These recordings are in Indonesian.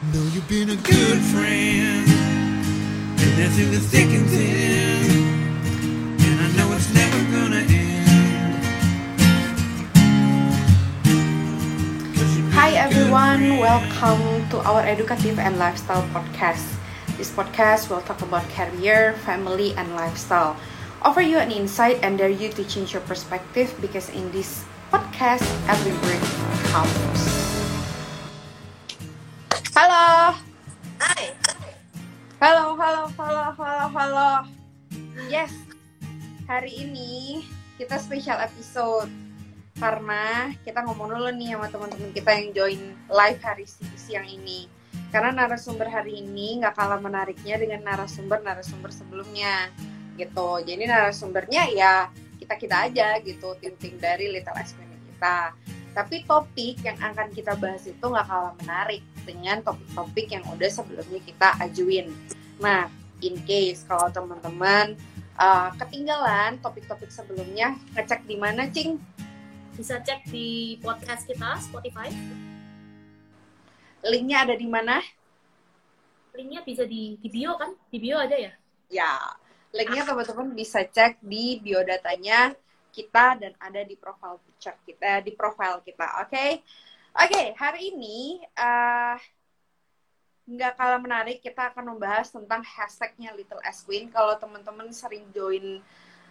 Know you've been a good friend, and that's in the thick and thin. And I know it's never gonna end. Hi everyone, welcome to our educative and lifestyle podcast. This podcast will talk about career, family, and lifestyle. Offer you an insight and dare you to change your perspective because in this podcast, every word counts. Halo, Hai. halo, halo, halo, halo, halo. Yes, hari ini kita special episode karena kita ngomong dulu nih sama teman-teman kita yang join live hari si- siang ini. Karena narasumber hari ini nggak kalah menariknya dengan narasumber-narasumber sebelumnya gitu. Jadi narasumbernya ya kita-kita aja gitu, tim-tim dari Little Queen kita. Tapi topik yang akan kita bahas itu nggak kalah menarik dengan topik-topik yang udah sebelumnya kita ajuin. Nah, in case kalau teman-teman uh, ketinggalan topik-topik sebelumnya, ngecek di mana, Cing? Bisa cek di podcast kita Spotify. Linknya ada di mana? Linknya bisa di, di bio kan? Di bio ada ya? Ya, linknya teman-teman bisa cek di biodatanya kita dan ada di profile picture kita, di profile kita, oke? Oke, hari ini eh, nggak kalah menarik, kita akan membahas tentang hashtagnya Little S Queen. Kalau teman-teman sering join,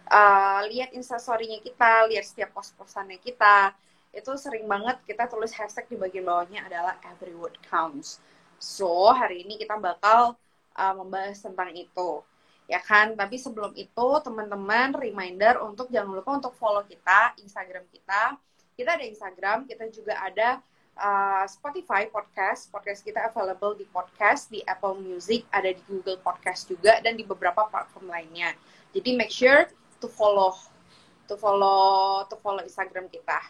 eh, lihat instastorynya kita, lihat setiap post-postannya kita, itu sering banget kita tulis hashtag di bagian bawahnya adalah every word counts. So, hari ini kita bakal uh, membahas tentang itu. Ya kan? Tapi sebelum itu, teman-teman, reminder untuk jangan lupa untuk follow kita, Instagram kita. Kita ada Instagram, kita juga ada uh, Spotify podcast. Podcast kita available di podcast, di Apple Music, ada di Google Podcast juga, dan di beberapa platform lainnya. Jadi make sure to follow, to follow, to follow Instagram kita.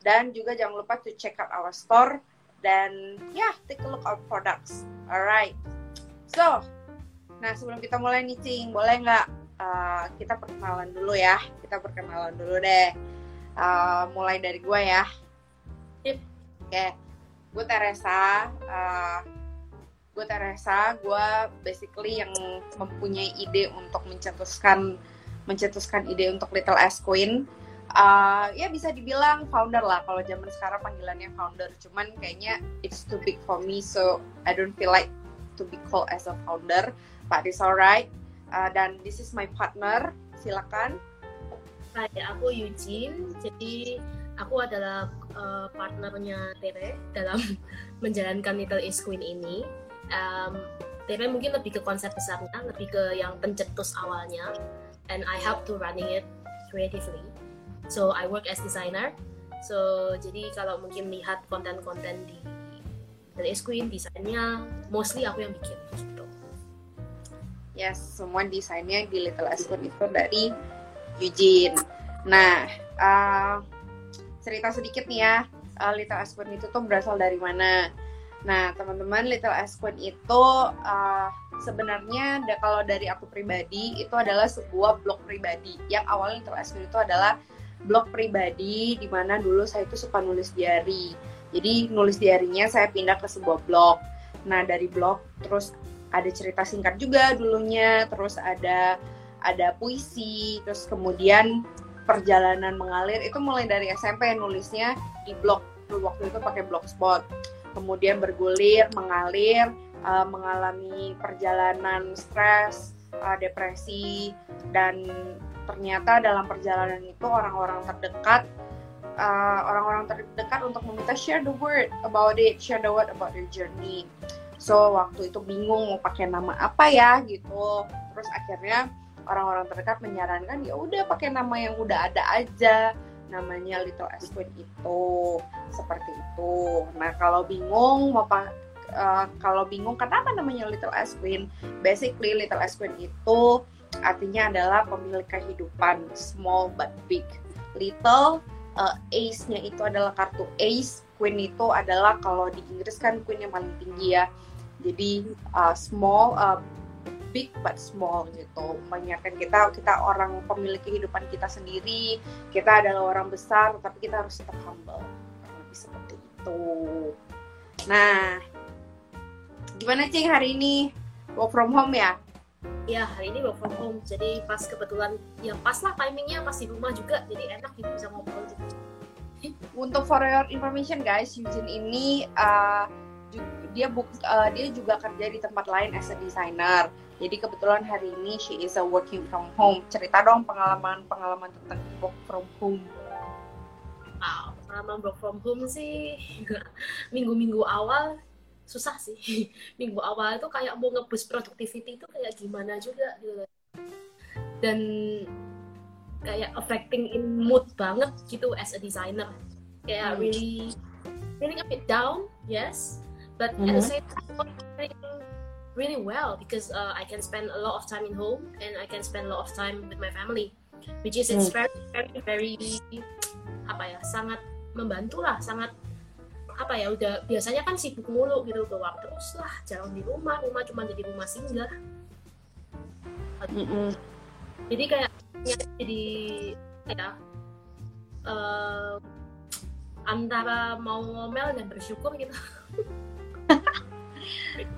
Dan juga jangan lupa to check out our store dan ya yeah, take a look our products. Alright. So, nah sebelum kita mulai nih Cing, boleh nggak uh, kita perkenalan dulu ya? Kita perkenalan dulu deh. Uh, mulai dari gue ya. Oke, gue Teresa. Uh, gue Teresa. Gue basically yang mempunyai ide untuk mencetuskan mencetuskan ide untuk Little S Queen uh, ya bisa dibilang founder lah kalau zaman sekarang panggilannya founder cuman kayaknya it's too big for me so I don't feel like to be called as a founder but it's alright uh, dan this is my partner silakan Hai, aku Eugene. Jadi aku adalah uh, partnernya Tere dalam menjalankan Little East Queen ini. Um, Tere mungkin lebih ke konsep besarnya, lebih ke yang pencetus awalnya. And I help to running it creatively. So I work as designer. So jadi kalau mungkin lihat konten-konten di Little East Queen, desainnya mostly aku yang bikin gitu. yes semua desainnya di Little Aspen itu dari Eugene nah uh, cerita sedikit nih ya. Uh, Little Aspen itu tuh berasal dari mana? Nah teman-teman Little Aspen itu uh, sebenarnya da- kalau dari aku pribadi itu adalah sebuah blog pribadi. Yang awalnya Little Aspen itu adalah blog pribadi di mana dulu saya itu suka nulis diary. Jadi nulis diarinya saya pindah ke sebuah blog. Nah dari blog terus ada cerita singkat juga dulunya terus ada ada puisi terus kemudian perjalanan mengalir itu mulai dari SMP nulisnya di blog. Waktu itu pakai blogspot. Kemudian bergulir mengalir uh, mengalami perjalanan stres uh, depresi dan ternyata dalam perjalanan itu orang-orang terdekat uh, orang-orang terdekat untuk meminta share the word about it share the word about your journey. So waktu itu bingung mau pakai nama apa ya gitu. Terus akhirnya orang-orang terdekat menyarankan ya udah pakai nama yang udah ada aja namanya Little S Queen itu seperti itu. Nah kalau bingung mau uh, kalau bingung kenapa namanya Little S Queen? Basically Little S Queen itu artinya adalah pemilik kehidupan small but big. Little uh, ace-nya itu adalah kartu ace queen itu adalah kalau di Inggris kan queen yang paling tinggi ya. Jadi uh, small uh, big but small gitu mengingatkan kita kita orang pemilik kehidupan kita sendiri kita adalah orang besar tapi kita harus tetap humble lebih seperti itu nah Gimana Cing hari ini? Work from home ya? Ya hari ini work from home, jadi pas kebetulan ya pas lah timingnya pas di rumah juga, jadi enak gitu bisa ngobrol gitu. Untuk for your information guys, Eugene ini uh, dia buk, uh, dia juga kerja di tempat lain as a designer. Jadi kebetulan hari ini she is a working from home. Cerita dong pengalaman-pengalaman tentang work from home. Wow, pengalaman work from home sih minggu-minggu awal susah sih. Minggu awal itu kayak mau ngebus productivity itu kayak gimana juga gitu. Dan kayak affecting in mood banget gitu as a designer. Kayak Hmm. really feeling a bit down, yes, but at the Mhm. same time really well because uh, I can spend a lot of time in home and I can spend a lot of time with my family, which is it's very very very apa ya sangat membantu lah sangat apa ya udah biasanya kan sibuk mulu gitu keluar terus lah jalan di rumah rumah cuma jadi rumah singgah Mm-mm. jadi kayak ya, jadi ya eh, antara mau ngomel dan bersyukur gitu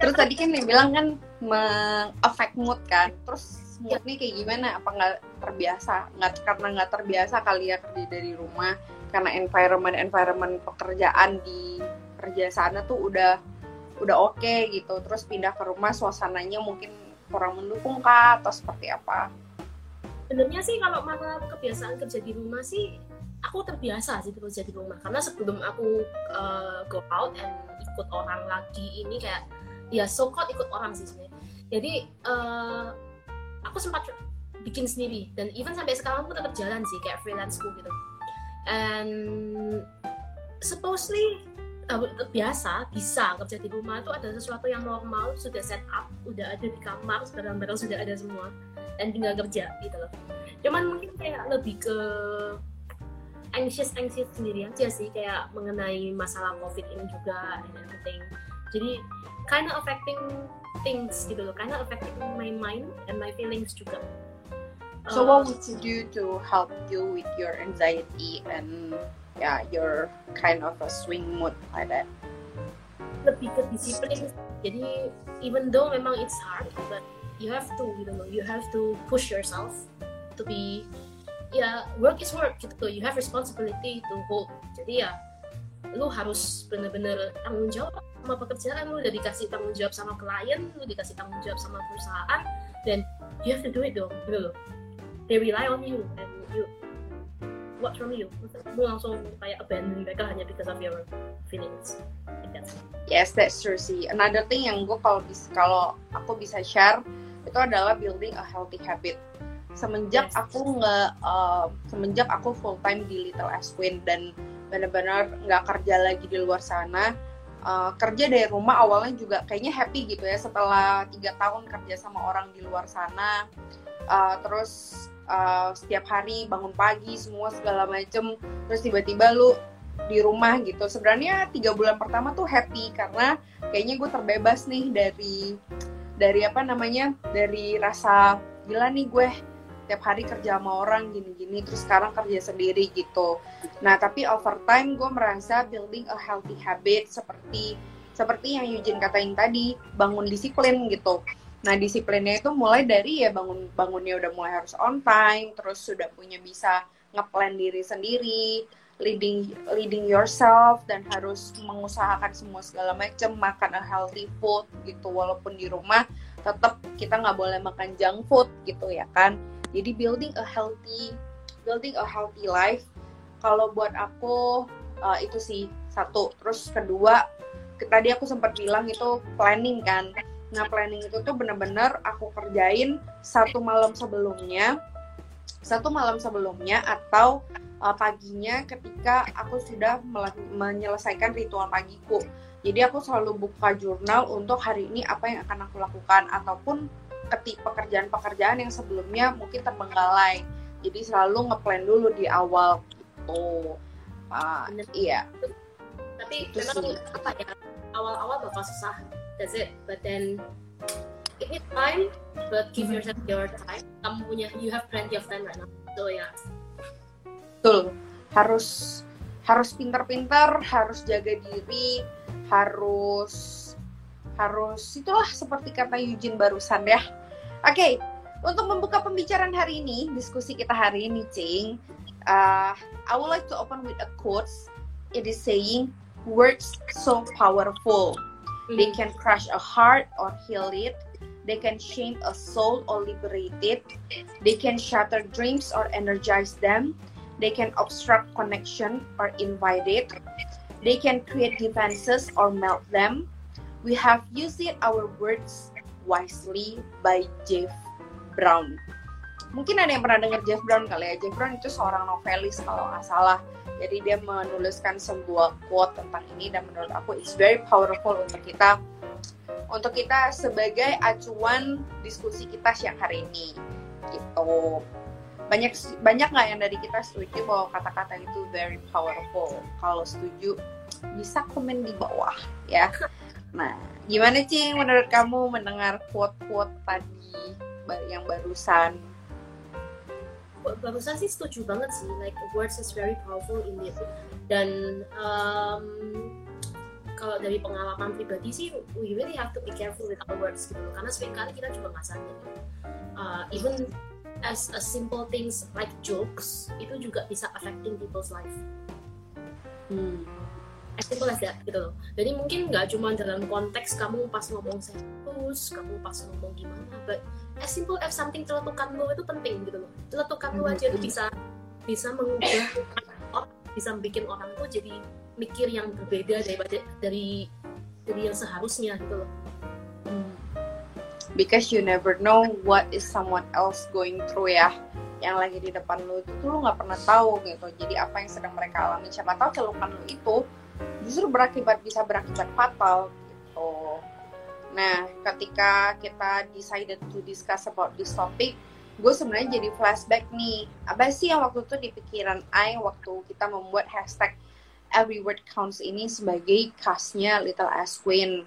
Terus tadi kan dia bilang kan meng-affect mood kan. Terus moodnya kayak gimana? Apa nggak terbiasa? Nggak karena nggak terbiasa kali ya kerja dari rumah. Karena environment environment pekerjaan di kerja sana tuh udah udah oke gitu. Terus pindah ke rumah suasananya mungkin kurang mendukung kah atau seperti apa? sebenarnya sih kalau masalah kebiasaan kerja di rumah sih aku terbiasa sih kerja di rumah karena sebelum aku uh, go out and ikut orang lagi ini kayak ya so called ikut orang sih sebenarnya. Jadi uh, aku sempat bikin sendiri dan even sampai sekarang aku tetap jalan sih kayak freelanceku gitu. And supposedly uh, biasa bisa kerja di rumah itu ada sesuatu yang normal sudah set up udah ada di kamar barang-barang sudah ada semua dan tinggal kerja gitu loh. Cuman mungkin kayak lebih ke anxious anxious sendiri aja sih kayak mengenai masalah covid ini juga and everything jadi kind of affecting things gitu loh kind of affecting my mind and my feelings juga. So Uh, what would you do to help you with your anxiety and yeah your kind of a swing mood like that? lebih ke disiplin. Jadi even though memang it's hard but you have to gitu loh you have to push yourself to be ya work is work gitu you have responsibility to hold jadi ya lu harus bener-bener tanggung jawab sama pekerjaan lu udah dikasih tanggung jawab sama klien lu dikasih tanggung jawab sama perusahaan dan you have to do it dong gitu loh they rely on you and you what from you lu langsung kayak abandon mereka hanya because of your feelings. Yes, that's true sih. Another thing yang gue kalau bis kalau aku bisa share itu adalah building a healthy habit. Semenjak aku nggak uh, semenjak aku full time di Little Aswin dan benar-benar nggak kerja lagi di luar sana, uh, kerja dari rumah awalnya juga kayaknya happy gitu ya setelah tiga tahun kerja sama orang di luar sana, uh, terus uh, setiap hari bangun pagi semua segala macem, terus tiba-tiba lu di rumah gitu. Sebenarnya tiga bulan pertama tuh happy karena kayaknya gue terbebas nih dari dari apa namanya dari rasa gila nih gue tiap hari kerja sama orang gini-gini terus sekarang kerja sendiri gitu. Nah tapi over time gue merasa building a healthy habit seperti seperti yang Eugene katain tadi bangun disiplin gitu. Nah disiplinnya itu mulai dari ya bangun bangunnya udah mulai harus on time terus sudah punya bisa ngeplan diri sendiri leading leading yourself dan harus mengusahakan semua segala macam makan a healthy food gitu walaupun di rumah tetap kita nggak boleh makan junk food gitu ya kan jadi building a healthy building a healthy life kalau buat aku uh, itu sih satu terus kedua ke- tadi aku sempat bilang itu planning kan nah planning itu tuh bener-bener aku kerjain satu malam sebelumnya satu malam sebelumnya atau uh, paginya ketika aku sudah menyelesaikan ritual pagiku. Jadi aku selalu buka jurnal untuk hari ini apa yang akan aku lakukan ataupun ketik pekerjaan-pekerjaan yang sebelumnya mungkin terbengkalai. Jadi selalu ngeplan dulu di awal gitu. Ah, Bener. iya, tapi Itu memang sih. apa ya awal-awal bakal susah that's it but then it needs time but give yourself your time kamu punya you have plenty of time right now so ya betul. Harus harus pintar-pintar, harus jaga diri, harus harus itulah seperti kata Eugene barusan ya. Oke, untuk membuka pembicaraan hari ini, diskusi kita hari ini, Cing, uh, I would like to open with a quote. It is saying, words so powerful. They can crush a heart or heal it. They can change a soul or liberate it. They can shatter dreams or energize them. They can obstruct connection or invite it. They can create defenses or melt them. We have used our words wisely by Jeff Brown. Mungkin ada yang pernah dengar Jeff Brown kali ya. Jeff Brown itu seorang novelis kalau nggak salah. Jadi dia menuliskan sebuah quote tentang ini dan menurut aku it's very powerful untuk kita untuk kita sebagai acuan diskusi kita siang hari ini gitu banyak banyak nggak yang dari kita setuju bahwa kata-kata itu very powerful kalau setuju bisa komen di bawah ya nah gimana sih menurut kamu mendengar quote-quote tadi yang barusan? Barusan sih setuju banget sih like words is very powerful indeed dan um, kalau dari pengalaman pribadi sih we really have to be careful with our words gitu karena sering kali kita juga nggak sadar uh, even as a simple things like jokes itu juga bisa affecting people's life. Hmm. As simple as that gitu loh. Jadi mungkin nggak cuma dalam konteks kamu pas ngomong serius kamu pas ngomong gimana but as simple as something celetukan lo itu penting gitu loh. Celetukan lo aja itu bisa bisa mengubah orang bisa bikin orang tuh jadi mikir yang berbeda daripada dari dari yang seharusnya gitu loh. Hmm. because you never know what is someone else going through ya yang lagi di depan lo itu lo nggak pernah tahu gitu. Jadi apa yang sedang mereka alami. Siapa tahu celupan lo itu justru berakibat bisa berakibat fatal gitu Nah, ketika kita decided to discuss about this topic, gue sebenarnya jadi flashback nih. Apa sih yang waktu itu di pikiran I waktu kita membuat hashtag Every Word Counts ini sebagai khasnya Little As Queen.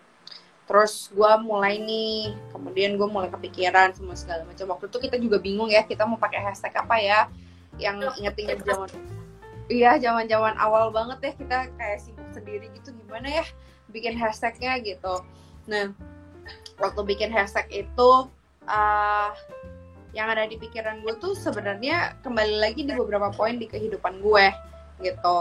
Terus gue mulai nih, kemudian gue mulai kepikiran semua segala macam. Waktu itu kita juga bingung ya, kita mau pakai hashtag apa ya? Yang inget-inget zaman Iya, zaman-zaman awal banget ya kita kayak sibuk sendiri gitu gimana ya bikin hashtagnya gitu. Nah, waktu bikin hashtag itu uh, yang ada di pikiran gue tuh sebenarnya kembali lagi di beberapa poin di kehidupan gue gitu.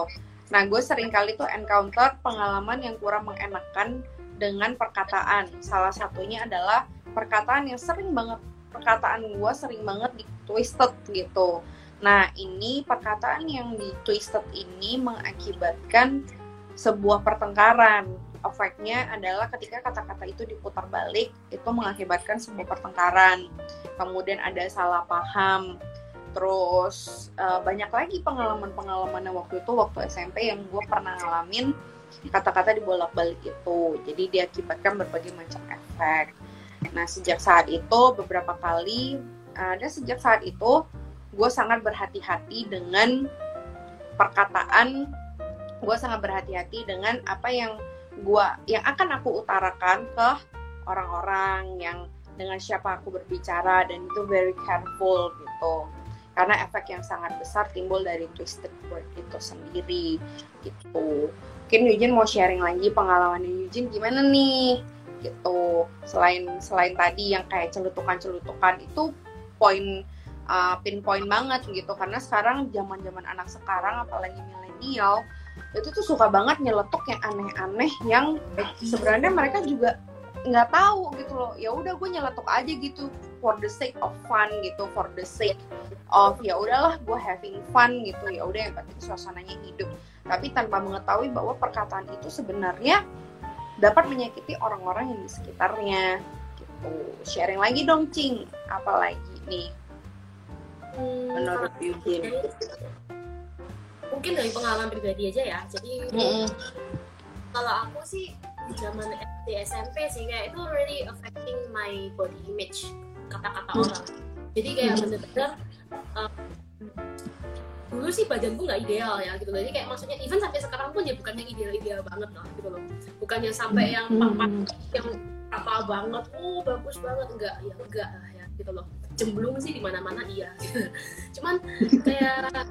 Nah gue sering kali tuh encounter pengalaman yang kurang mengenakan dengan perkataan. Salah satunya adalah perkataan yang sering banget perkataan gue sering banget di twisted gitu. Nah ini perkataan yang di twisted ini mengakibatkan sebuah pertengkaran. Efeknya adalah ketika kata-kata itu diputar balik itu mengakibatkan sebuah pertengkaran. Kemudian ada salah paham. Terus uh, banyak lagi pengalaman-pengalaman waktu itu waktu SMP yang gue pernah ngalamin kata-kata dibolak-balik itu. Jadi diakibatkan berbagai macam efek. Nah sejak saat itu beberapa kali ada uh, sejak saat itu gue sangat berhati-hati dengan perkataan gue sangat berhati-hati dengan apa yang gua yang akan aku utarakan ke orang-orang yang dengan siapa aku berbicara dan itu very careful gitu. Karena efek yang sangat besar timbul dari twisted word itu sendiri gitu. Mungkin Eugene mau sharing lagi pengalaman Eugene gimana nih gitu. Selain selain tadi yang kayak celutukan-celutukan itu poin uh, pinpoint banget gitu. Karena sekarang zaman zaman anak sekarang apalagi milenial itu tuh suka banget nyeletuk yang aneh-aneh yang sebenarnya mereka juga nggak tahu gitu loh. Ya udah gue nyeletuk aja gitu for the sake of fun gitu for the sake of ya udahlah gue having fun gitu. Ya udah yang penting suasananya hidup. Tapi tanpa mengetahui bahwa perkataan itu sebenarnya dapat menyakiti orang-orang yang di sekitarnya gitu. Sharing lagi dong cing. Apalagi nih hmm, menurut Eugene mungkin dari pengalaman pribadi aja ya jadi mm-hmm. kalau aku sih di zaman SD SMP sih kayak itu really affecting my body image kata-kata mm-hmm. orang jadi kayak mm-hmm. bener-bener um, dulu sih badanku nggak ideal ya gitu jadi kayak maksudnya even sampai sekarang pun ya bukan yang ideal-ideal banget lah gitu loh bukan yang sampai yang mm-hmm. yang apa banget oh bagus banget enggak ya enggak lah ya gitu loh. Jemblung sih di mana-mana iya. Cuman kayak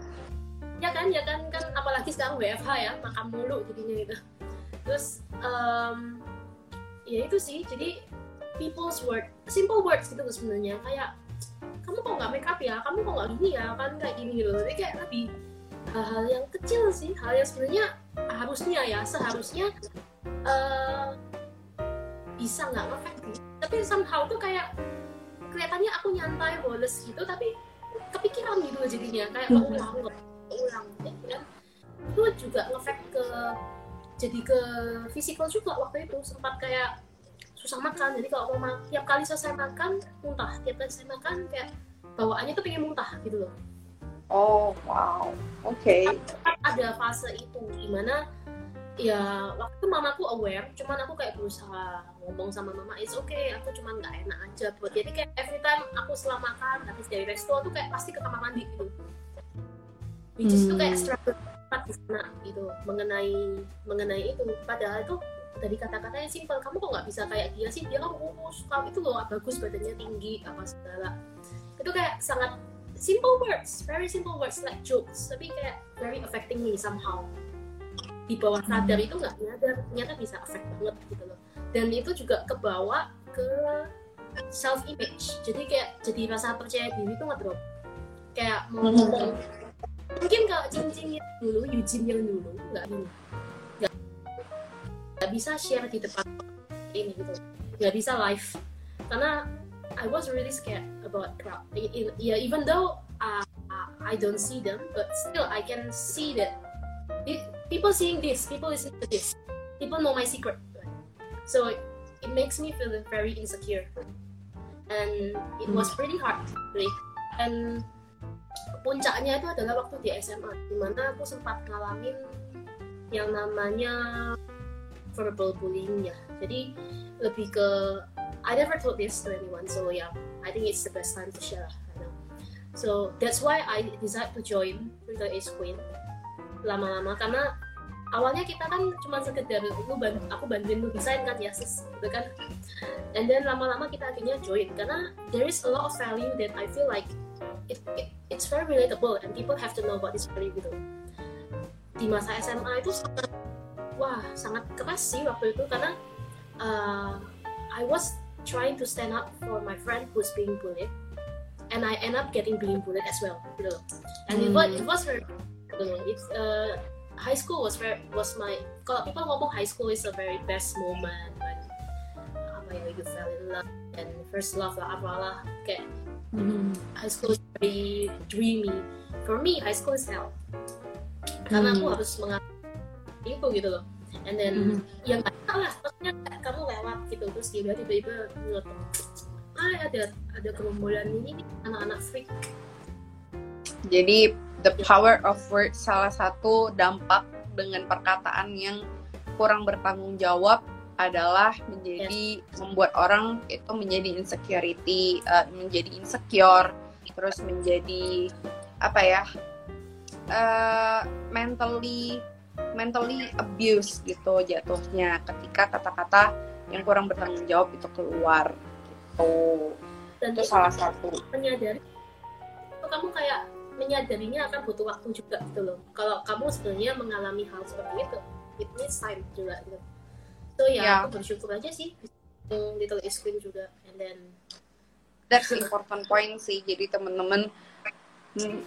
ya kan ya kan kan apalagi sekarang WFH ya makan mulu jadinya gitu. Terus um, ya itu sih jadi people's word simple words gitu sebenarnya. Kayak kamu kok nggak make up ya? Kamu kok nggak gini ya? Kan kayak gini gitu jadi kayak lebih hal-hal yang kecil sih hal yang sebenarnya harusnya ya seharusnya eh, bisa nggak ngefek sih tapi somehow tuh kayak kelihatannya aku nyantai boles gitu tapi kepikiran gitu loh jadinya kayak Mhm. keulang keulang gitu kan itu juga ngefek ke jadi ke fisikal juga waktu itu sempat kayak susah makan jadi kalau mau ma- tiap kali selesai makan muntah tiap kali selesai makan kayak bawaannya tuh pengen muntah gitu loh Oh, wow. Oke. ada fase itu di mana ya waktu itu mamaku aware cuman aku kayak berusaha ngomong sama mama it's okay aku cuman nggak enak aja buat jadi kayak every time aku setelah makan habis dari resto tuh kayak pasti ke kamar mandi gitu. Which is tuh kayak Hmm. struggle banget di sana gitu mengenai mengenai itu. Padahal itu dari kata-katanya simpel kamu kok nggak bisa kayak dia sih? Dia kan kurus kamu itu loh bagus badannya tinggi apa segala. Itu kayak sangat simple words, very simple words like jokes, tapi kayak very affecting me somehow. Di bawah sadar itu nggak nyadar, ternyata bisa affect banget gitu loh. Dan itu juga kebawa ke self image. Jadi kayak jadi rasa percaya diri itu ngedrop. Kayak mau Mhm. ngomong mungkin kalau cincin yang dulu, Eugene yang dulu nggak gini, nggak bisa share di depan ini gitu, nggak bisa live karena I was really scared about crowd. Yeah, even though uh, I don't see them, but still I can see that it, people seeing this, people listening to this, people know my secret. So it, makes me feel very insecure, and it was pretty hard, really. And puncaknya itu adalah waktu di SMA, di mana aku sempat ngalamin yang namanya verbal bullying ya. Jadi lebih ke I never told this to anyone, so yeah, I think it's the best time to share. So that's why I decided to join Little Ace Queen lama-lama karena awalnya kita kan cuma sekedar lu ban- aku bantuin lu desain kan ya sis gitu kan. And then lama-lama kita akhirnya join karena there is a lot of value that I feel like it, it it's very relatable and people have to know about this value gitu. Di masa SMA itu sangat wah sangat keras sih waktu itu karena uh, I was trying to stand up for my friend who's being bullied and I end up getting being bullied as well gitu. And it was it was very gitu. It's uh, high school was very was my kalau people ngomong high school is a very best moment when apa ya you fell in love and first love lah apalah kayak high school is very dreamy for me high school is hell karena aku Hmm. harus mengalami itu gitu loh and then ya nggak tahu lah maksudnya kamu lewat gitu terus tiba-tiba ngeliat ah ada ada gerombolan ini nih anak-anak freak Jadi the power of words salah satu dampak dengan perkataan yang kurang bertanggung jawab adalah menjadi membuat orang itu menjadi insecurity, eh, menjadi insecure, terus menjadi apa ya eh, mentally mentally abuse gitu jatuhnya. Ketika kata-kata yang kurang bertanggung jawab itu keluar gitu. Dan itu salah satu. menyadari kamu kayak menyadarinya akan butuh waktu juga gitu loh. Kalau kamu sebenarnya mengalami hal seperti itu it needs time juga gitu. So ya Ya. aku bersyukur aja sih Little Ace Queen juga. And then that's the important point sih. Jadi teman-teman mm,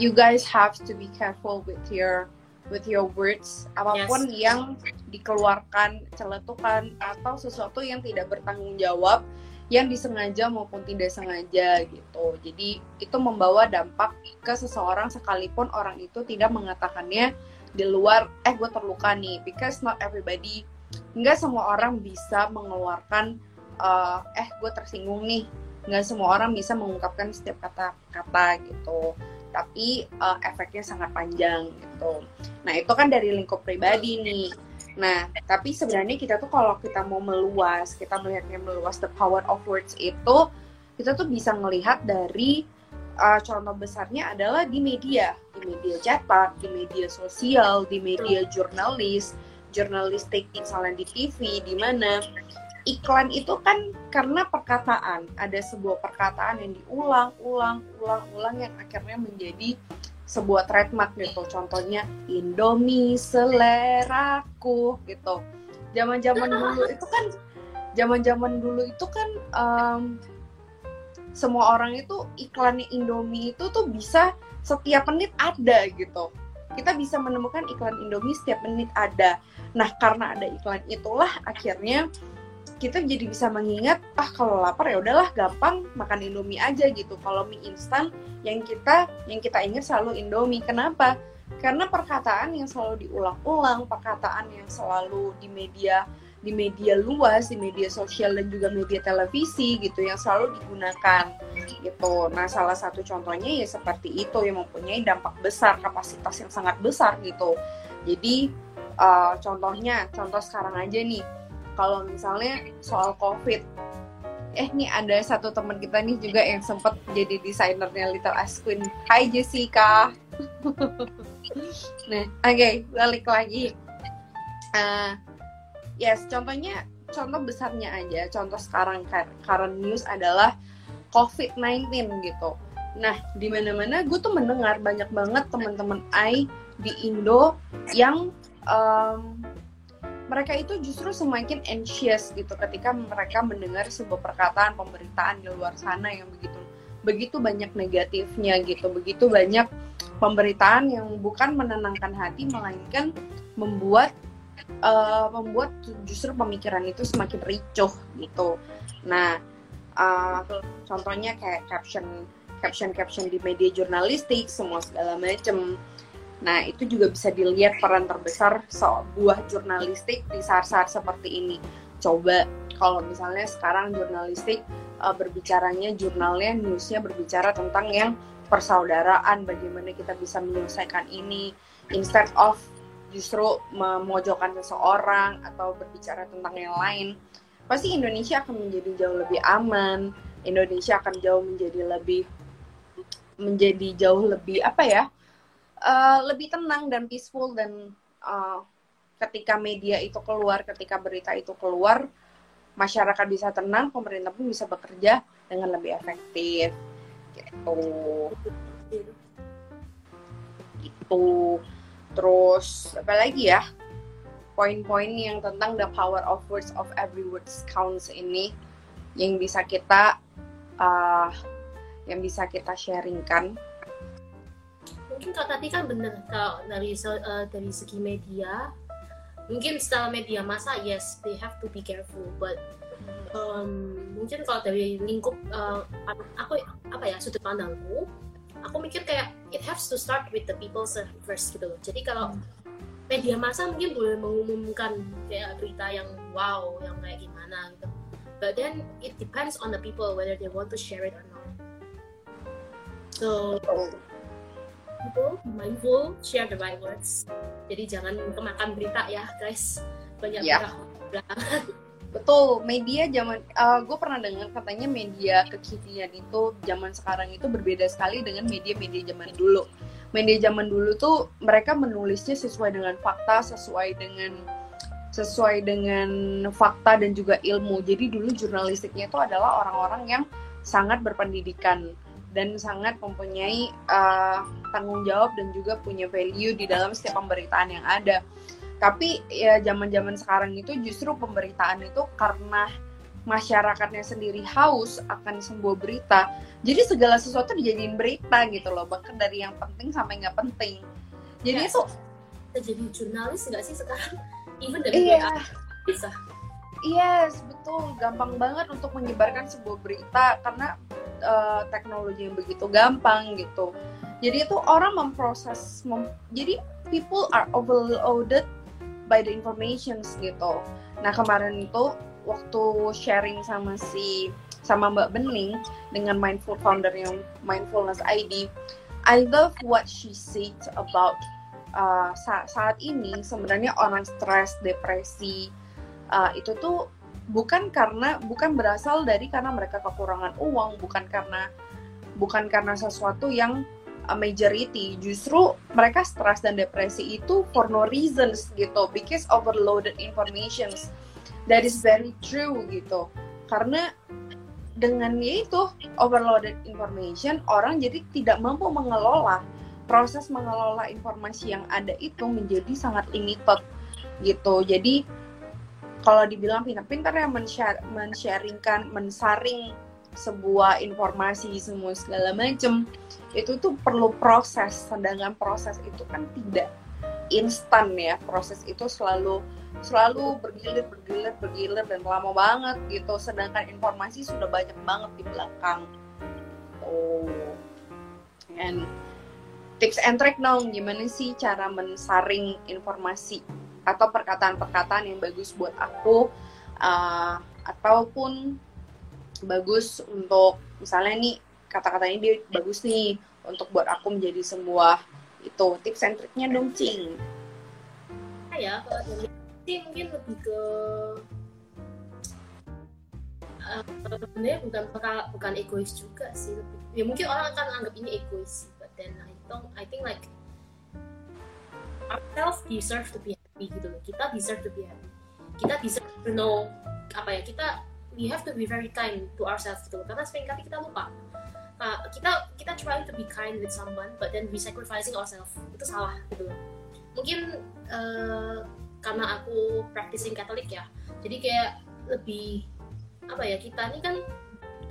you guys have to be careful with your with your words. Apa pun yang dikeluarkan celetukan atau sesuatu yang tidak bertanggung jawab yang disengaja maupun tidak sengaja gitu. Jadi itu membawa dampak ke seseorang sekalipun orang itu tidak mengatakannya di luar eh gue terluka nih. Because not everybody nggak semua orang bisa mengeluarkan eh, eh gue tersinggung nih. Nggak semua orang bisa mengungkapkan setiap kata-kata gitu. Tapi uh, efeknya sangat panjang gitu. Nah itu kan dari lingkup pribadi nih nah tapi sebenarnya kita tuh kalau kita mau meluas kita melihatnya meluas the power of words itu kita tuh bisa melihat dari uh, contoh besarnya adalah di media. Di media cetak di media sosial di media jurnalis jurnalistik misalnya di TV di mana. Iklan itu kan karena perkataan. Ada sebuah perkataan yang diulang ulang ulang ulang yang akhirnya menjadi sebuah trademark gitu contohnya Indomie seleraku gitu zaman zaman dulu itu kan zaman-zaman dulu itu kan em, semua orang itu iklannya Indomie itu tuh bisa setiap menit ada gitu. Kita bisa menemukan iklan Indomie setiap menit ada. Nah, karena ada iklan itulah akhirnya kita jadi bisa mengingat ah kalau lapar ya udahlah gampang makan Indomie aja gitu. Kalau mie instan yang kita yang kita ingat selalu Indomie. Kenapa? Karena perkataan yang selalu diulang-ulang, perkataan yang selalu di media di media luas, di media sosial dan juga media televisi gitu yang selalu digunakan gitu. Nah, salah satu contohnya ya seperti itu yang mempunyai dampak besar, kapasitas yang sangat besar gitu. Jadi uh, contohnya, contoh sekarang aja nih, kalau misalnya soal COVID, eh nih ada satu teman kita nih juga yang sempat jadi desainernya Little Ice Queen. Hai Jessica. nah, oke okay, balik lagi. Uh, yes, contohnya contoh besarnya aja, contoh sekarang current news adalah COVID-19 gitu. Nah, di mana-mana gue tuh mendengar banyak banget teman-teman I di Indo yang um, mereka itu justru semakin anxious gitu ketika mereka mendengar sebuah perkataan pemberitaan di luar sana yang begitu begitu banyak negatifnya gitu, begitu banyak pemberitaan yang bukan menenangkan hati melainkan membuat uh, membuat justru pemikiran itu semakin ricuh gitu. Nah, uh, contohnya kayak caption caption caption di media jurnalistik semua segala macem. Nah, itu juga bisa dilihat peran terbesar sebuah jurnalistik di saat-saat seperti ini. Coba kalau misalnya sekarang jurnalistik uh, berbicaranya jurnalnya newsnya berbicara tentang yang persaudaraan bagaimana kita bisa menyelesaikan ini instead of justru memojokkan seseorang atau berbicara tentang yang lain, pasti Indonesia akan menjadi jauh lebih aman. Indonesia akan jauh menjadi lebih menjadi jauh lebih apa ya? Uh, lebih tenang dan peaceful dan uh, ketika media itu keluar, ketika berita itu keluar, masyarakat bisa tenang, pemerintah pun bisa bekerja dengan lebih efektif. Gitu. Gitu. Terus apa lagi ya? Poin-poin yang tentang the power of words of every words counts ini yang bisa kita uh, yang bisa kita sharingkan. Mungkin kalau tadi kan bener kalau dari uh, dari segi media, mungkin setelah media masa yes they have to be careful, but um, mungkin kalau dari lingkup uh, aku apa ya sudut pandangku aku mikir kayak it has to start with the people first gitu loh. Jadi kalau media massa mungkin boleh mengumumkan kayak berita yang wow yang kayak gimana gitu. But then it depends on the people whether they want to share it or not. So people mindful share the right words jadi jangan kemakan berita ya guys banyak yeah. berita Betul, media zaman uh, gue pernah dengar katanya media kekinian itu zaman sekarang itu berbeda sekali dengan media-media zaman dulu. Media zaman dulu tuh mereka menulisnya sesuai dengan fakta, sesuai dengan sesuai dengan fakta dan juga ilmu. Jadi dulu jurnalistiknya itu adalah orang-orang yang sangat berpendidikan dan sangat mempunyai uh, tanggung jawab dan juga punya value di dalam setiap pemberitaan yang ada. Tapi ya zaman-zaman sekarang itu justru pemberitaan itu karena masyarakatnya sendiri haus akan sebuah berita. Jadi segala sesuatu dijadiin berita gitu loh bahkan dari yang penting sampai nggak penting. Jadi ya, itu jadi jurnalis nggak sih sekarang? Even dari iya. bisa yes betul gampang banget untuk menyebarkan sebuah berita karena uh, teknologi yang begitu gampang gitu jadi itu orang memproses mem jadi people are overloaded by the informations gitu. Nah kemarin itu waktu sharing sama si sama Mbak Bening dengan mindful founder yang mindfulness ID, I love what she said about uh, saat, saat ini sebenarnya orang stres, depresi uh, itu tuh bukan karena bukan berasal dari karena mereka kekurangan uang, bukan karena bukan karena sesuatu yang majority. Justru mereka stres dan depresi itu for no reasons gitu because overloaded information that is very true gitu. Karena dengan itu overloaded information orang jadi tidak mampu mengelola proses mengelola informasi yang ada itu menjadi sangat limited gitu. Jadi kalau dibilang pintar-pintar ya men-sharingkan, mensaring sebuah informasi semua segala macem itu tuh perlu proses. Sedangkan proses itu kan tidak instan ya. Proses itu selalu selalu bergilir bergilir bergilir dan lama banget gitu. Sedangkan informasi sudah banyak banget di belakang. Oh. And tips and trick dong gimana sih cara mensaring informasi atau perkataan-perkataan yang bagus buat aku uh, ataupun bagus untuk misalnya nih kata-kata ini dia bagus nih untuk buat aku menjadi sebuah itu tips and triknya dong cing. Ya kalau mungkin lebih ke uh, sebenarnya bukan bukan egois juga sih ya mungkin orang akan anggap ini egois but then I don't I think like ourselves deserve to be happy gitu loh. Kita deserve to be happy. Kita deserve to know apa ya kita we have to be very kind to ourselves gitu loh. Karena sering kali kita lupa. Uh, kita kita trying to be kind with someone but then we sacrificing ourselves. Itu salah gitu loh. Mungkin uh, karena aku practicing Katolik ya jadi kayak lebih apa ya kita ini kan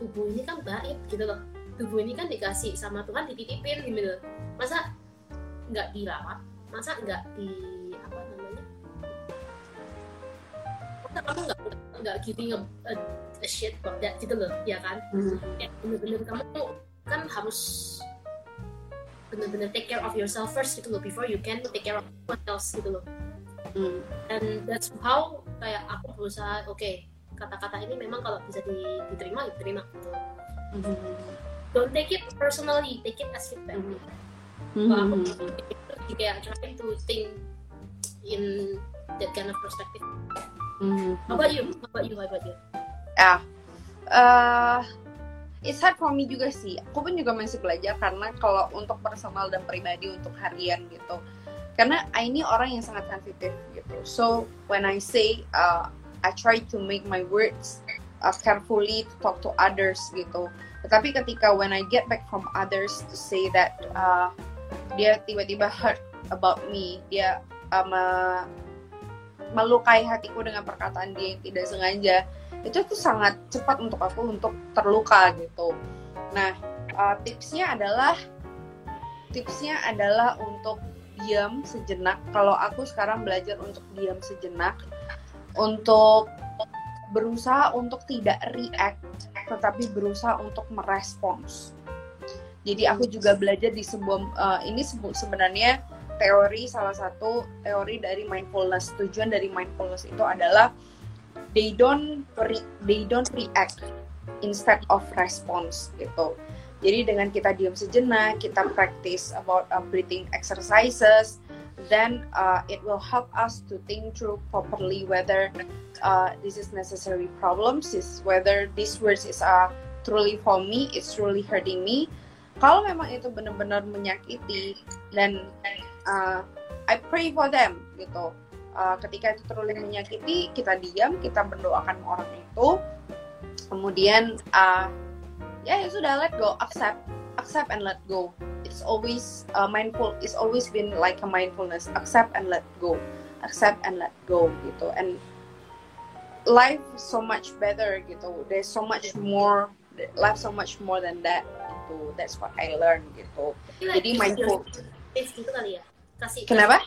tubuh ini kan baik gitu loh. Tubuh ini kan dikasih sama Tuhan dititipin gitu masa nggak dirawat? Masa nggak di kamu nggak nggak giving a, a, a shit about that gitu loh ya kan? Kayak bener-bener kamu kan harus bener-bener take care of yourself first gitu loh before you can take care of what else gitu loh. Hmm. and that's how kayak aku berusaha oke kata-kata ini memang kalau bisa di- diterima diterima gitu. Don't take it personally take it as feedback. Kalau aku jadi kayak trying to think in that kind of perspective how about you? How about you? How about you? Ya. Eh it's hard for me juga sih. Aku pun juga masih belajar karena kalau untuk personal dan pribadi untuk harian gitu. Karena I ini orang yang sangat sensitif gitu. So when I say uh, I try to make my words uh, carefully to talk to others gitu. Tetapi ketika when I get back from others to say that uh, dia tiba-tiba hurt about me dia uh, me- melukai hatiku dengan perkataan dia yang tidak sengaja itu tuh sangat cepat untuk aku untuk terluka gitu. Nah, uh, tipsnya adalah tipsnya adalah untuk diam sejenak. Kalau aku sekarang belajar untuk diam sejenak, untuk berusaha untuk tidak react, tetapi berusaha untuk merespons. Jadi aku juga belajar di sebuah uh, ini sebenarnya teori salah satu teori dari mindfulness. Tujuan dari mindfulness itu adalah they don't re- they don't react instead of response gitu. Jadi dengan kita diam sejenak, kita practice about uh, breathing exercises, then uh, it will help us to think through properly whether uh, this is necessary problems, is whether these words is uh, truly for me, it's truly hurting me. Kalau memang itu benar-benar menyakiti dan uh, I pray for them gitu. Uh, ketika itu terlalu menyakiti kita diam kita mendoakan orang itu. Kemudian uh, ya ya sudah let go accept accept and let go. It's always uh, mindful it's always been like a mindfulness. Accept and let go accept and let go gitu. And life is so much better gitu. There's so much more life so much more than that gitu. That's what I learned gitu. Jadi mindful. gitu kali ya kasih kenapa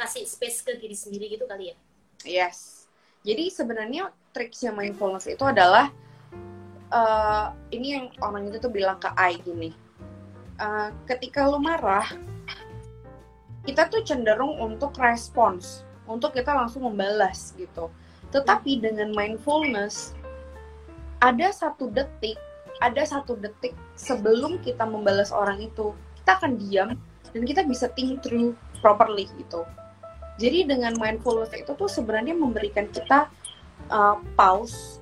kasih space ke diri sendiri gitu kali ya Yes. Jadi sebenarnya triksnya mindfulness itu adalah eh, ini yang orang itu tuh bilang ke I gini. eh, ketika lu marah, kita tuh cenderung untuk respons, untuk kita langsung membalas gitu. Tetapi dengan mindfulness, ada satu detik, ada satu detik sebelum kita membalas orang itu, kita akan diam dan kita bisa think through properly gitu. Jadi dengan mindfulness itu tuh sebenarnya memberikan kita uh, pause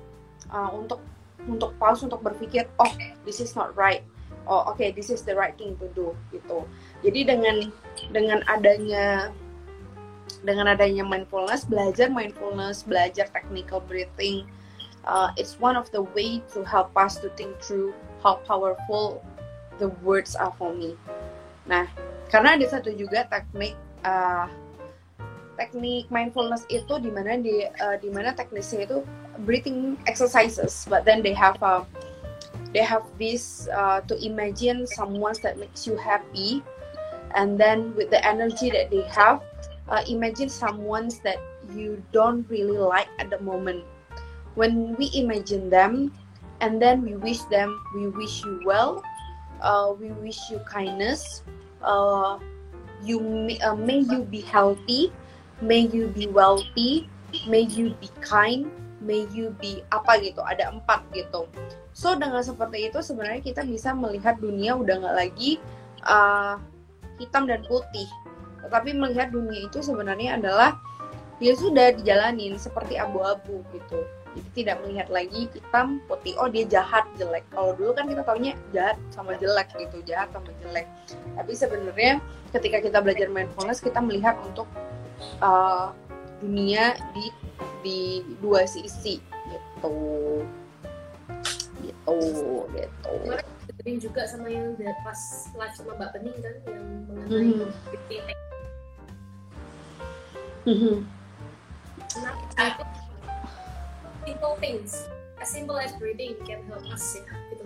uh, untuk untuk pause untuk berpikir oh this is not right oh oke okay, this is the right thing to do gitu. Jadi dengan dengan adanya dengan adanya mindfulness belajar mindfulness belajar technical breathing uh, it's one of the way to help us to think through how powerful the words are for me. Nah karena ada satu juga teknik uh, teknik mindfulness itu di mana di uh, di mana teknisnya itu breathing exercises, but then they have a they have this uh, to imagine someone that makes you happy, and then with the energy that they have, uh, imagine someone that you don't really like at the moment. When we imagine them, and then we wish them, we wish you well, uh, we wish you kindness. Uh, you may, uh, may you be healthy, may you be wealthy, may you be kind, may you be apa gitu. Ada empat gitu. So dengan seperti itu sebenarnya kita bisa melihat dunia udah nggak lagi uh, hitam dan putih, tetapi melihat dunia itu sebenarnya adalah ya sudah dijalanin seperti abu-abu gitu jadi tidak melihat lagi hitam putih. Oh dia jahat jelek. Kalau dulu kan kita taunya jahat sama jelek gitu jahat sama jelek. Tapi sebenarnya ketika kita belajar mindfulness kita melihat untuk uh, dunia di di dua sisi. Gitu. Gitu gitu. Dengerin juga sama yang pas live sama Mbak Bening kan yang mengenai mm -hmm. Mm -hmm. Nah, itu simple things. As simple as breathing can help us ya gitu.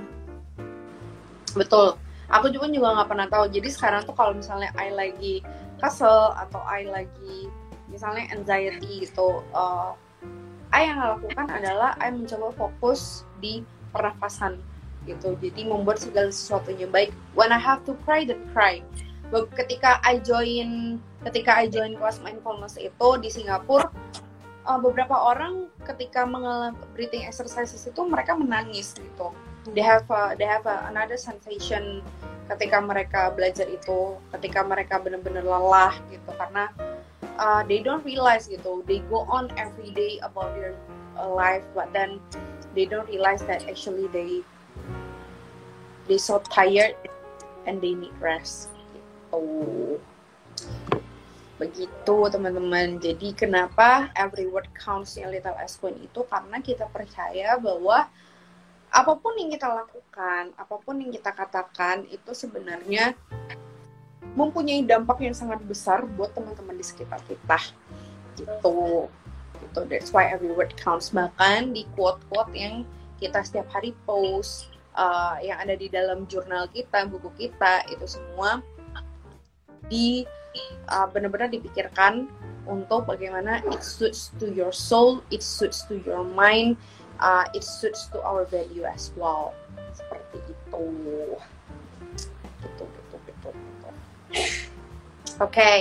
Betul. Aku juga juga nggak pernah tahu. Jadi sekarang tuh kalau misalnya I lagi kesel atau I lagi misalnya anxiety gitu uh, I yang lakukan adalah I mencoba fokus di pernafasan gitu. Jadi membuat segala sesuatunya. Baik when I have to cry then cry. Ketika I join ketika I join kelas mindfulness itu di Singapura uh, beberapa orang ketika mengalami breathing exercises itu mereka menangis gitu. They have a, they have a, another sensation ketika mereka belajar itu, ketika mereka benar-benar lelah gitu karena uh, they don't realize gitu. They go on every day about their uh, life, but then they don't realize that actually they they so tired and they need rest. Gitu begitu teman-teman. Jadi kenapa every word counts yang Little S Queen itu? Karena kita percaya bahwa apa pun yang kita lakukan apa pun yang kita katakan itu sebenarnya mempunyai dampak yang sangat besar buat teman-teman di sekitar kita. Gitu. Gitu. That's why every word counts. Bahkan di quote-quote yang kita setiap hari post uh, yang ada di dalam jurnal kita buku kita itu semua di uh, benar-benar dipikirkan untuk bagaimana it suits to your soul, it suits to your mind, uh, it suits to our value as well. Seperti itu. Gitu, gitu, gitu, gitu. Oke. Okay.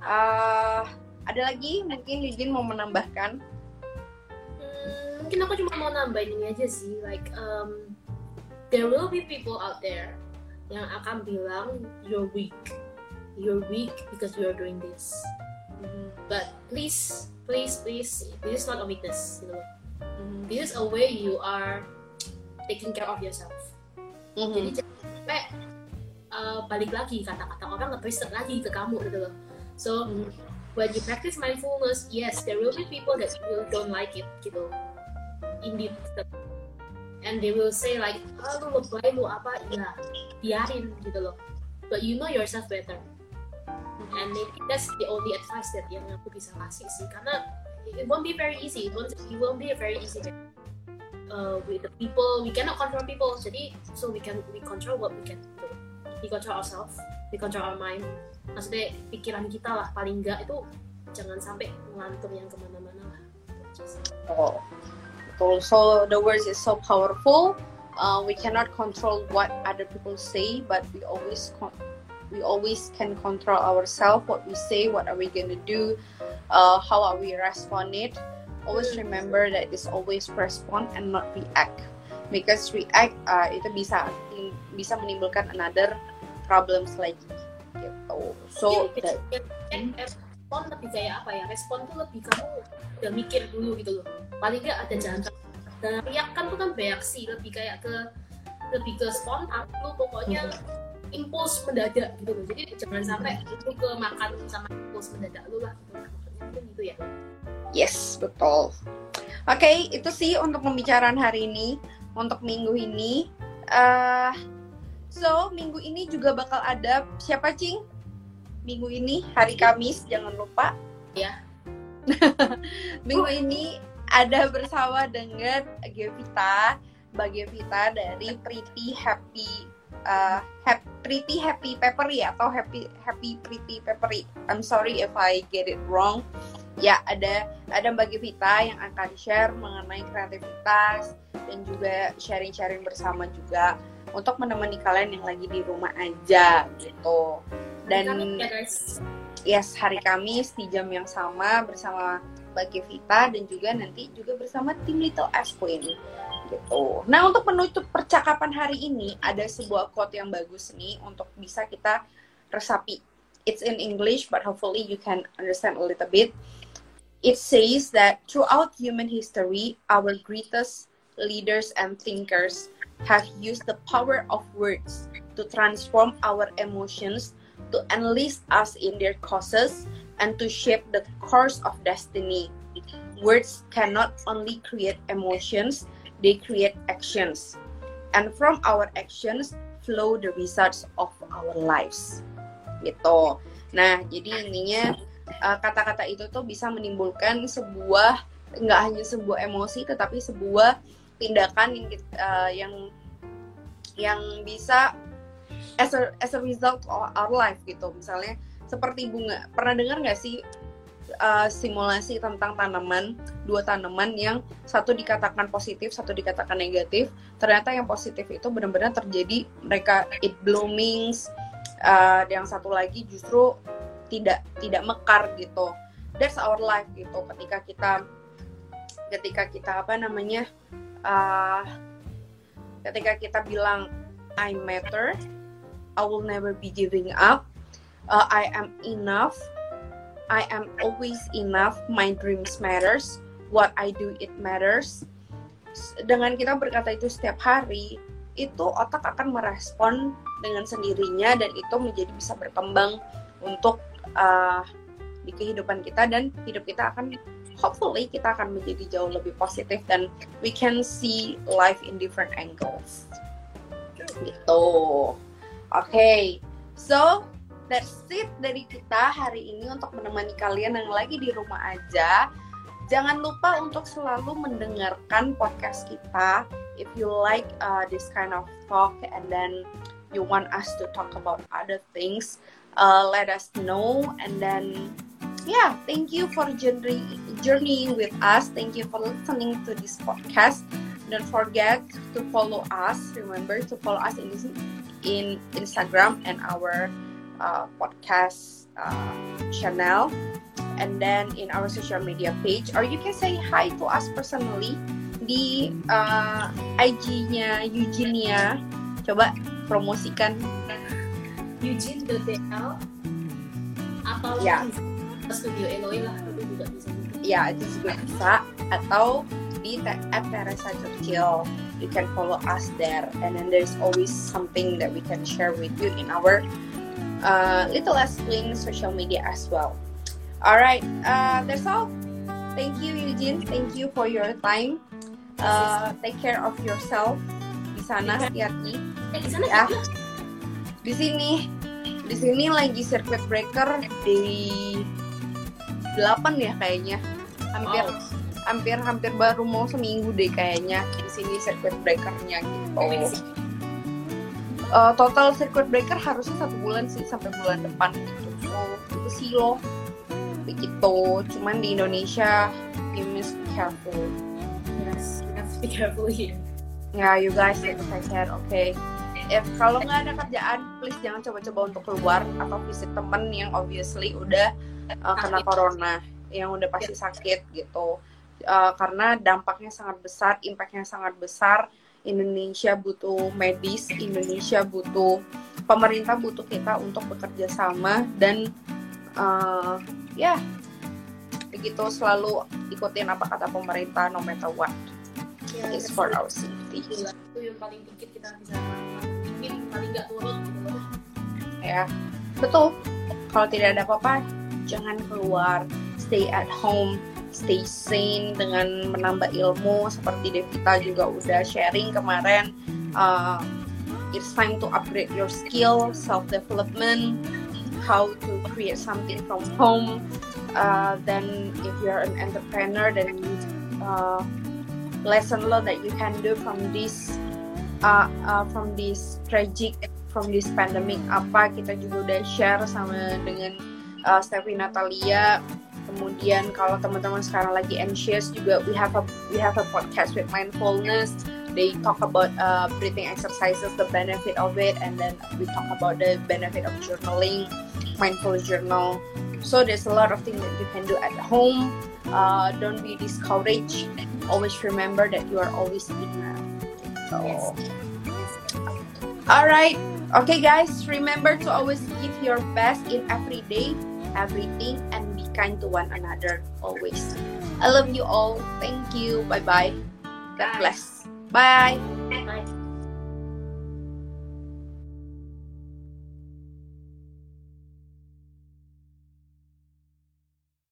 Uh, ada lagi mungkin Yujin mau menambahkan? Hmm, mungkin aku cuma mau nambahin ini aja sih, like um, there will be people out there yang akan bilang you're weak you're weak because you're doing this mm-hmm. but please please please this is not a weakness you know mm-hmm. this is a way you are taking care of yourself mm-hmm. jadi jangan sampai uh, balik lagi kata-kata orang nge lagi ke kamu gitu loh so mm-hmm. when you practice mindfulness yes there will be people that will don't like it gitu indeed and they will say like oh, lu lebay lu apa ya biarin gitu loh but you know yourself better and maybe that's the only advice that yang aku bisa kasih sih. Karena it won't be very easy. It won't, it won't be a very easy uh, with the people we cannot control people. Jadi so we can we control what we can do. We control ourselves. We control our mind. Maksudnya pikiran kita lah paling enggak itu jangan sampai ngelantur yang ke mana-mana lah. Oh betul. So the words is so powerful. Uh, we cannot control what other people say but we always we always can control ourselves what we say what are we gonna do uh, how are we respond it always remember that it's always respond and not react. Because react uh, itu bisa bisa menimbulkan another problems lagi. Gitu. So that, respon lebih kayak apa ya? Respon tuh lebih kamu udah mikir dulu gitu loh. Paling nggak ada jalan dan react kan tuh kan reaksi lebih kayak ke lebih ke spontan lu pokoknya impuls mendadak gitu loh. Jadi jangan sampai itu ke makan sama impuls mendadak lu lah gitu. Maksudnya gitu ya. Yes betul. Oke okay, itu sih untuk pembicaraan hari ini untuk minggu ini. Uh, so minggu ini juga bakal ada siapa cing? Minggu ini hari Kamis jangan lupa. Ya. Minggu ini ada bersama dengan Gevita, Mbak Gevita dari Pretty Happy uh, Hap- Pretty Happy Peppery atau Happy Happy Pretty Peppery. I'm sorry if I get it wrong. Ya, ada ada Mbak Gevita yang akan share mengenai kreativitas dan juga sharing-sharing bersama juga untuk menemani kalian yang lagi di rumah aja gitu. Dan ya yes hari Kamis di jam yang sama bersama Mbak Gevita dan juga nanti juga bersama tim Little Ash Queen gitu. Nah untuk penutup percakapan hari ini ada sebuah quote yang bagus nih untuk bisa kita resapi. It's in English but hopefully you can understand a little bit. It says that throughout human history, our greatest leaders and thinkers have used the power of words to transform our emotions to enlist us in their causes and to shape the course of destiny. Words cannot only create emotions, they create actions. And from our actions flow the results of our lives. Gitu. Nah, jadi intinya uh, kata-kata itu tuh bisa menimbulkan sebuah nggak hanya sebuah emosi tetapi sebuah tindakan yang kit- uh, yang yang bisa as a, as a result of our life gitu misalnya seperti bunga pernah dengar nggak sih uh, simulasi tentang tanaman dua tanaman yang satu dikatakan positif satu dikatakan negatif ternyata yang positif itu benar-benar terjadi mereka it bloomings uh, yang satu lagi justru tidak tidak mekar gitu that's our life gitu ketika kita ketika kita apa namanya uh, ketika kita bilang I matter I will never be giving up. Uh, I am enough. I am always enough. My dreams matters. What I do it matters. Dengan kita berkata itu setiap hari, itu otak akan merespon dengan sendirinya dan itu menjadi bisa berkembang untuk uh, di kehidupan kita dan hidup kita akan hopefully kita akan menjadi jauh lebih positif dan we can see life in different angles gitu. Oke, so that's it dari kita hari ini untuk menemani kalian yang lagi di rumah aja. Jangan lupa untuk selalu mendengarkan podcast kita. If you like uh, this kind of talk and then you want us to talk about other things, uh, let us know. And then, yeah, thank you for journey journeying with us. Thank you for listening to this podcast. Don't forget to follow us. Remember to follow us in in Instagram and our uh, podcast uh, channel, and then in our social media page, or you can say hi to us personally di uh, IG-nya Eugenia. Coba promosikan. Eugene DL atau Ya. Studio Eloy lah itu juga bisa. Ya, itu juga bisa. Atau di at Teresa Churchill. You can follow us there, and then there's always something that we can share with you in our uh, Little Clean social media as well. All right, uh, that's all. Thank you, Eugene. Thank you for your time. Uh, take care of yourself di sana, hati-hati. Eh, di sana Ya. Di sini, di sini lagi circuit breaker di 8 ya kayaknya. Hampir Wow. hampir hampir baru mau seminggu deh kayaknya di sini circuit breakernya gitu. Eh, total circuit breaker harusnya satu bulan sih sampai bulan depan gitu. So, itu sih loh begitu. Cuman di Indonesia you must be careful. Yes, we have to be careful here. Ya, you guys, like I said, okay. If kalau nggak ada kerjaan, please jangan coba-coba untuk keluar atau visit temen yang obviously udah uh, kena corona, yang udah pasti sakit gitu. Uh, karena dampaknya sangat besar, impactnya sangat besar. Indonesia butuh medis, Indonesia butuh pemerintah butuh kita untuk bekerja sama dan uh, ya begitu selalu ikutin apa kata pemerintah no matter what. Ya, It's for our safety. Gila, itu yang paling dikit kita bisa ingin paling nggak turun gitu ya betul. Kalau tidak ada apa-apa jangan keluar. Stay at home stay sane dengan menambah ilmu seperti Devita juga udah sharing kemarin uh, it's time to upgrade your skill self development how to create something from home. Uh, then if you're an entrepreneur, then uh, lesson learned that you can do from this uh, uh, from this tragic from this pandemic apa kita juga udah share sama dengan uh, Steffi Natalia kemudian kalau teman-teman sekarang lagi anxious juga we have a we have a podcast with mindfulness. They talk about uh, breathing exercises the benefit of it and then we talk about the benefit of journaling mindful journal. So there's a lot of things that you can do at home. Uh, don't be discouraged. Always remember that you are always enough so, all right okay guys. Remember to always give your best in every day everything and kind to one another always. I love you all. Thank you. Bye bye. god bless. Bye. bless bye